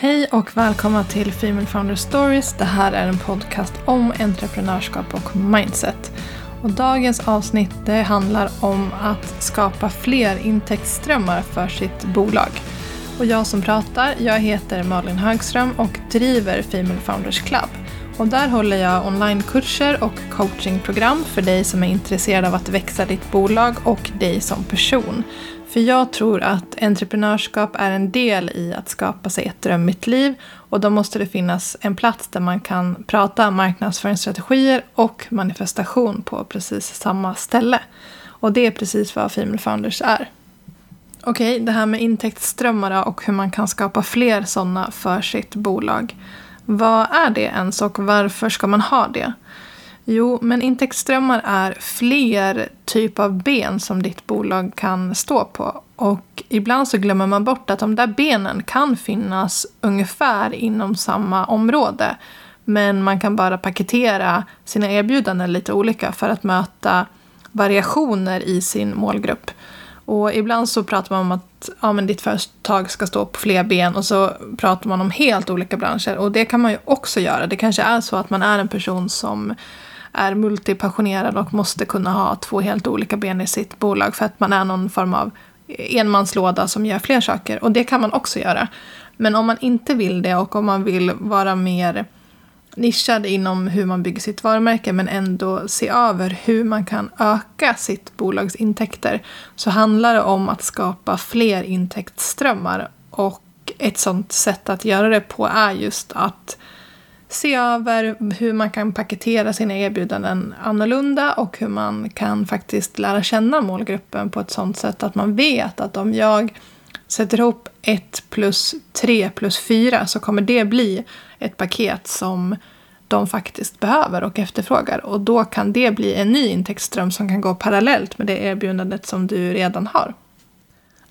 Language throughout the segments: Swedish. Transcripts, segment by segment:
Hej och välkomna till Female Founder Stories. Det här är en podcast om entreprenörskap och mindset. Och dagens avsnitt det handlar om att skapa fler intäktsströmmar för sitt bolag. Och jag som pratar, jag heter Malin Högström och driver Female Founders Club. Och där håller jag onlinekurser och coachingprogram för dig som är intresserad av att växa ditt bolag och dig som person. För jag tror att entreprenörskap är en del i att skapa sig ett drömmigt liv och då måste det finnas en plats där man kan prata marknadsföringsstrategier och manifestation på precis samma ställe. Och det är precis vad Female Founders är. Okej, okay, det här med intäktsströmmar och hur man kan skapa fler sådana för sitt bolag. Vad är det ens och varför ska man ha det? Jo, men intäktsströmmar är fler typer av ben som ditt bolag kan stå på. Och ibland så glömmer man bort att de där benen kan finnas ungefär inom samma område. Men man kan bara paketera sina erbjudanden lite olika för att möta variationer i sin målgrupp. Och ibland så pratar man om att ja, men ditt företag ska stå på fler ben och så pratar man om helt olika branscher. Och det kan man ju också göra. Det kanske är så att man är en person som är multipassionerad och måste kunna ha två helt olika ben i sitt bolag för att man är någon form av enmanslåda som gör fler saker. Och det kan man också göra. Men om man inte vill det och om man vill vara mer nischad inom hur man bygger sitt varumärke men ändå se över hur man kan öka sitt bolags intäkter så handlar det om att skapa fler intäktsströmmar. Och ett sånt sätt att göra det på är just att se över hur man kan paketera sina erbjudanden annorlunda och hur man kan faktiskt lära känna målgruppen på ett sånt sätt att man vet att om jag sätter ihop 1 plus 3 plus 4 så kommer det bli ett paket som de faktiskt behöver och efterfrågar. Och då kan det bli en ny intäktsström som kan gå parallellt med det erbjudandet som du redan har.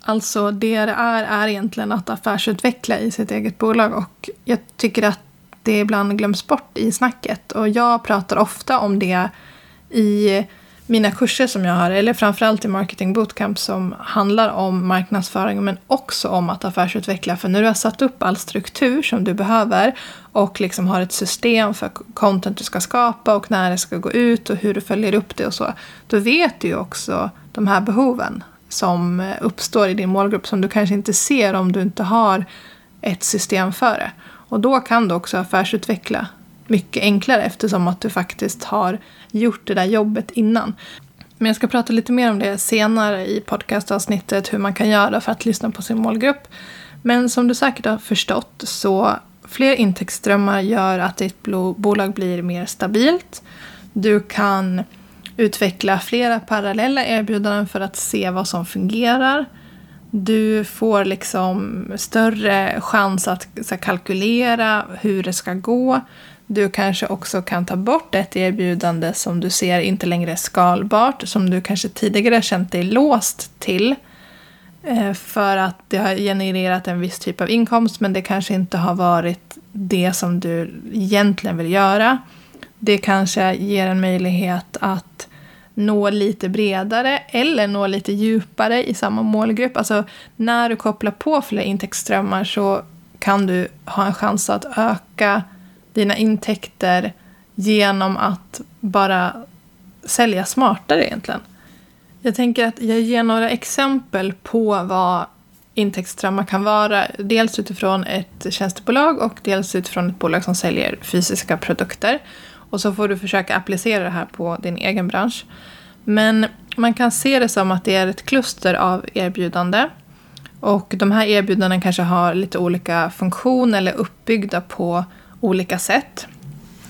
Alltså det det är, är egentligen att affärsutveckla i sitt eget bolag och jag tycker att det ibland glöms bort i snacket. Och jag pratar ofta om det i mina kurser som jag har, eller framförallt i Marketing Bootcamp som handlar om marknadsföring men också om att affärsutveckla. För när du har satt upp all struktur som du behöver och liksom har ett system för content du ska skapa och när det ska gå ut och hur du följer upp det och så. Då vet du ju också de här behoven som eh, uppstår i din målgrupp som du kanske inte ser om du inte har ett system för det. Och då kan du också affärsutveckla mycket enklare eftersom att du faktiskt har gjort det där jobbet innan. Men jag ska prata lite mer om det senare i podcastavsnittet, hur man kan göra för att lyssna på sin målgrupp. Men som du säkert har förstått så fler intäktsströmmar gör att ditt bolag blir mer stabilt. Du kan utveckla flera parallella erbjudanden för att se vad som fungerar. Du får liksom större chans att här, kalkylera hur det ska gå. Du kanske också kan ta bort ett erbjudande som du ser inte längre är skalbart, som du kanske tidigare känt dig låst till. Eh, för att det har genererat en viss typ av inkomst, men det kanske inte har varit det som du egentligen vill göra. Det kanske ger en möjlighet att nå lite bredare eller nå lite djupare i samma målgrupp. Alltså när du kopplar på fler intäktsströmmar så kan du ha en chans att öka dina intäkter genom att bara sälja smartare egentligen. Jag tänker att jag ger några exempel på vad intäktsströmmar kan vara. Dels utifrån ett tjänstebolag och dels utifrån ett bolag som säljer fysiska produkter. Och så får du försöka applicera det här på din egen bransch. Men man kan se det som att det är ett kluster av erbjudande. Och de här erbjudandena kanske har lite olika funktion eller uppbyggda på olika sätt.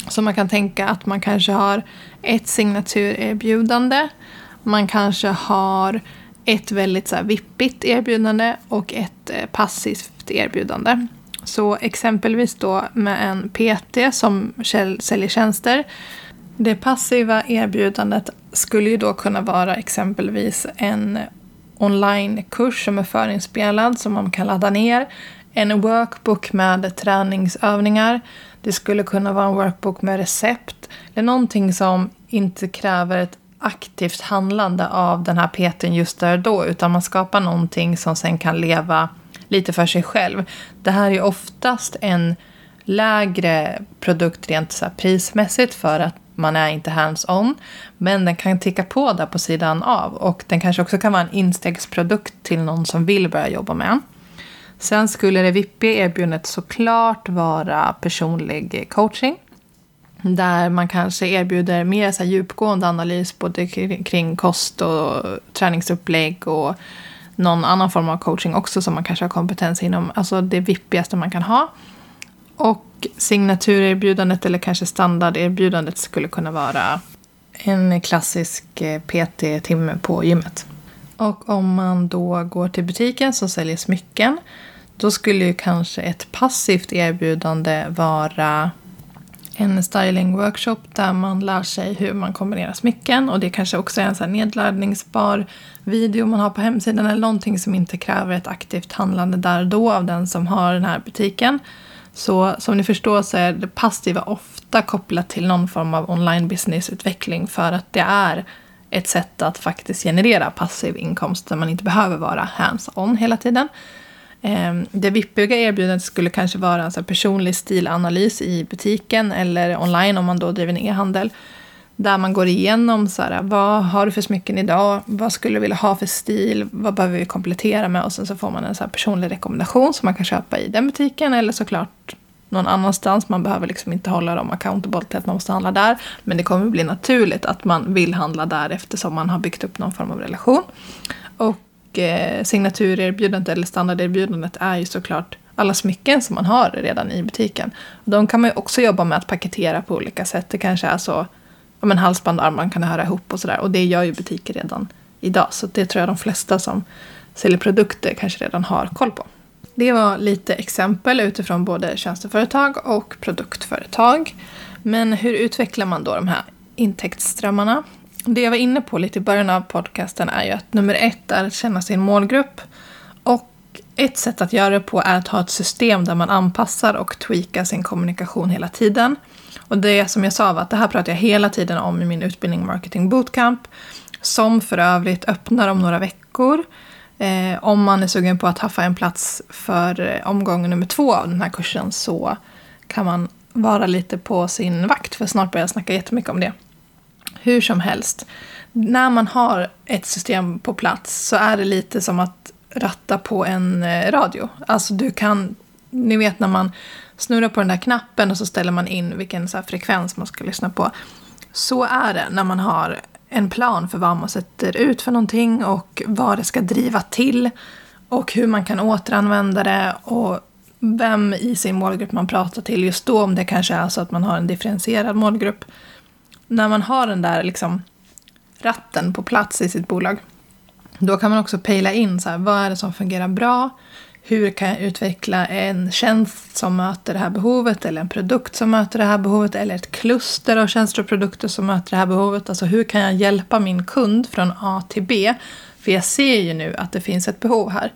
Så man kan tänka att man kanske har ett signaturerbjudande. Man kanske har ett väldigt så här vippigt erbjudande och ett eh, passivt erbjudande. Så exempelvis då med en PT som säljer tjänster. Det passiva erbjudandet skulle ju då kunna vara exempelvis en onlinekurs som är förinspelad som man kan ladda ner. En workbook med träningsövningar. Det skulle kunna vara en workbook med recept. Eller någonting som inte kräver ett aktivt handlande av den här PTn just där och då. Utan man skapar någonting som sen kan leva lite för sig själv. Det här är oftast en lägre produkt rent så prismässigt för att man är inte hands-on. Men den kan ticka på där på sidan av och den kanske också kan vara en instegsprodukt till någon som vill börja jobba med. Sen skulle det vippiga erbjudandet såklart vara personlig coaching. Där man kanske erbjuder mer så djupgående analys både kring kost och träningsupplägg och någon annan form av coaching också som man kanske har kompetens inom. Alltså det vippigaste man kan ha. Och signaturerbjudandet eller kanske standarderbjudandet skulle kunna vara en klassisk eh, PT-timme på gymmet. Och om man då går till butiken som säljer smycken då skulle ju kanske ett passivt erbjudande vara en stylingworkshop där man lär sig hur man kombinerar smycken. Och det kanske också är en så nedladdningsbar video man har på hemsidan eller någonting som inte kräver ett aktivt handlande där och då av den som har den här butiken. Så som ni förstår så är det passiva ofta kopplat till någon form av online businessutveckling för att det är ett sätt att faktiskt generera passiv inkomst där man inte behöver vara hands-on hela tiden. Ehm, det vippiga erbjudandet skulle kanske vara en personlig stilanalys i butiken eller online om man då driver en e-handel. Där man går igenom så här, vad har du för smycken idag, vad skulle du vilja ha för stil, vad behöver vi komplettera med och sen så får man en så personlig rekommendation som man kan köpa i den butiken eller såklart någon annanstans. Man behöver liksom inte hålla dem accountable till att man måste handla där. Men det kommer bli naturligt att man vill handla där eftersom man har byggt upp någon form av relation. Och eh, signaturerbjudandet eller standarderbjudandet är ju såklart alla smycken som man har redan i butiken. De kan man ju också jobba med att paketera på olika sätt. Det kanske är så, ja men halsband och armband kan höra ihop och sådär. Och det gör ju butiker redan idag. Så det tror jag de flesta som säljer produkter kanske redan har koll på. Det var lite exempel utifrån både tjänsteföretag och produktföretag. Men hur utvecklar man då de här intäktsströmmarna? Det jag var inne på lite i början av podcasten är ju att nummer ett är att känna sin målgrupp. Och ett sätt att göra det på är att ha ett system där man anpassar och tweakar sin kommunikation hela tiden. Och det som jag sa var att det här pratar jag hela tiden om i min utbildning Marketing Bootcamp. Som för övrigt öppnar om några veckor. Eh, om man är sugen på att haffa en plats för eh, omgång nummer två av den här kursen så kan man vara lite på sin vakt för snart börjar jag snacka jättemycket om det. Hur som helst, när man har ett system på plats så är det lite som att ratta på en eh, radio. Alltså du kan, ni vet när man snurrar på den där knappen och så ställer man in vilken så frekvens man ska lyssna på. Så är det när man har en plan för vad man sätter ut för någonting och vad det ska driva till och hur man kan återanvända det och vem i sin målgrupp man pratar till just då, om det kanske är så att man har en differentierad målgrupp när man har den där liksom ratten på plats i sitt bolag, då kan man också pejla in så här, vad är det som fungerar bra? Hur kan jag utveckla en tjänst som möter det här behovet eller en produkt som möter det här behovet eller ett kluster av tjänster och produkter som möter det här behovet. Alltså hur kan jag hjälpa min kund från A till B? För jag ser ju nu att det finns ett behov här.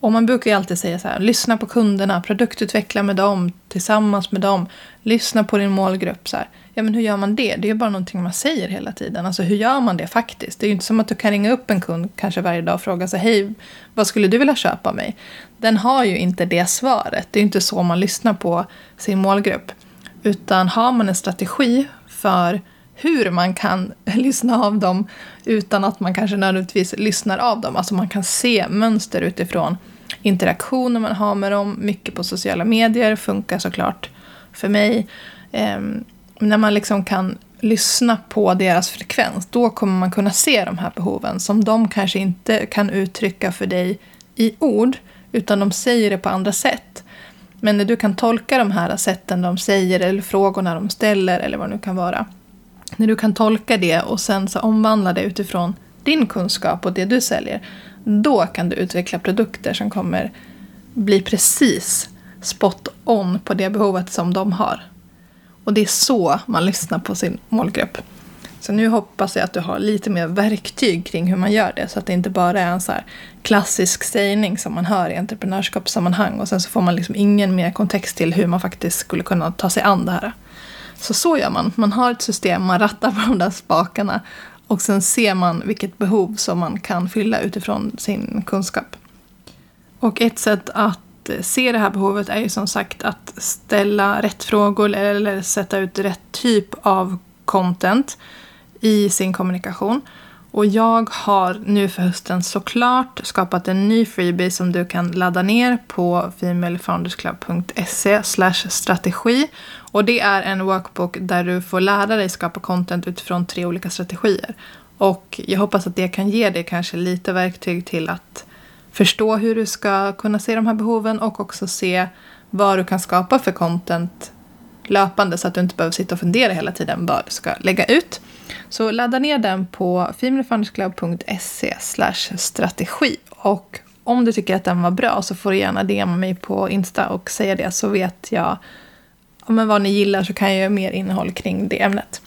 Och man brukar ju alltid säga så här, lyssna på kunderna, produktutveckla med dem, tillsammans med dem, lyssna på din målgrupp. Så här. Ja, men hur gör man det? Det är ju bara någonting man säger hela tiden. Alltså hur gör man det faktiskt? Det är ju inte som att du kan ringa upp en kund kanske varje dag och fråga sig, hej, vad skulle du vilja köpa mig? Den har ju inte det svaret. Det är ju inte så man lyssnar på sin målgrupp. Utan har man en strategi för hur man kan lyssna av dem utan att man kanske nödvändigtvis lyssnar av dem. Alltså man kan se mönster utifrån interaktioner man har med dem. Mycket på sociala medier funkar såklart för mig. Ehm, när man liksom kan lyssna på deras frekvens, då kommer man kunna se de här behoven som de kanske inte kan uttrycka för dig i ord, utan de säger det på andra sätt. Men när du kan tolka de här sätten de säger eller frågorna de ställer eller vad det nu kan vara. När du kan tolka det och sen så omvandla det utifrån din kunskap och det du säljer. Då kan du utveckla produkter som kommer bli precis spot on på det behovet som de har. Och det är så man lyssnar på sin målgrupp. Så nu hoppas jag att du har lite mer verktyg kring hur man gör det. Så att det inte bara är en så klassisk sägning som man hör i entreprenörskapssammanhang. Och sen så får man liksom ingen mer kontext till hur man faktiskt skulle kunna ta sig an det här. Så så gör man. Man har ett system, man rattar på de där spakarna. Och sen ser man vilket behov som man kan fylla utifrån sin kunskap. Och ett sätt att se det här behovet är ju som sagt att ställa rätt frågor eller sätta ut rätt typ av content i sin kommunikation. Och jag har nu för hösten såklart skapat en ny freebie som du kan ladda ner på femalefoundersclub.se strategi. Och det är en workbook där du får lära dig skapa content utifrån tre olika strategier. Och jag hoppas att det kan ge dig kanske lite verktyg till att förstå hur du ska kunna se de här behoven och också se vad du kan skapa för content löpande så att du inte behöver sitta och fundera hela tiden vad du ska lägga ut. Så ladda ner den på femalefundersclub.se strategi. Och om du tycker att den var bra så får du gärna DMa mig på Insta och säga det så vet jag men vad ni gillar så kan jag göra mer innehåll kring det ämnet.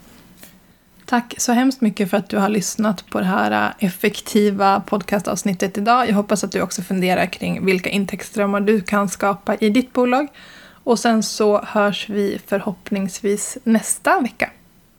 Tack så hemskt mycket för att du har lyssnat på det här äh, effektiva podcastavsnittet idag. Jag hoppas att du också funderar kring vilka intäktsströmmar du kan skapa i ditt bolag. Och sen så hörs vi förhoppningsvis nästa vecka.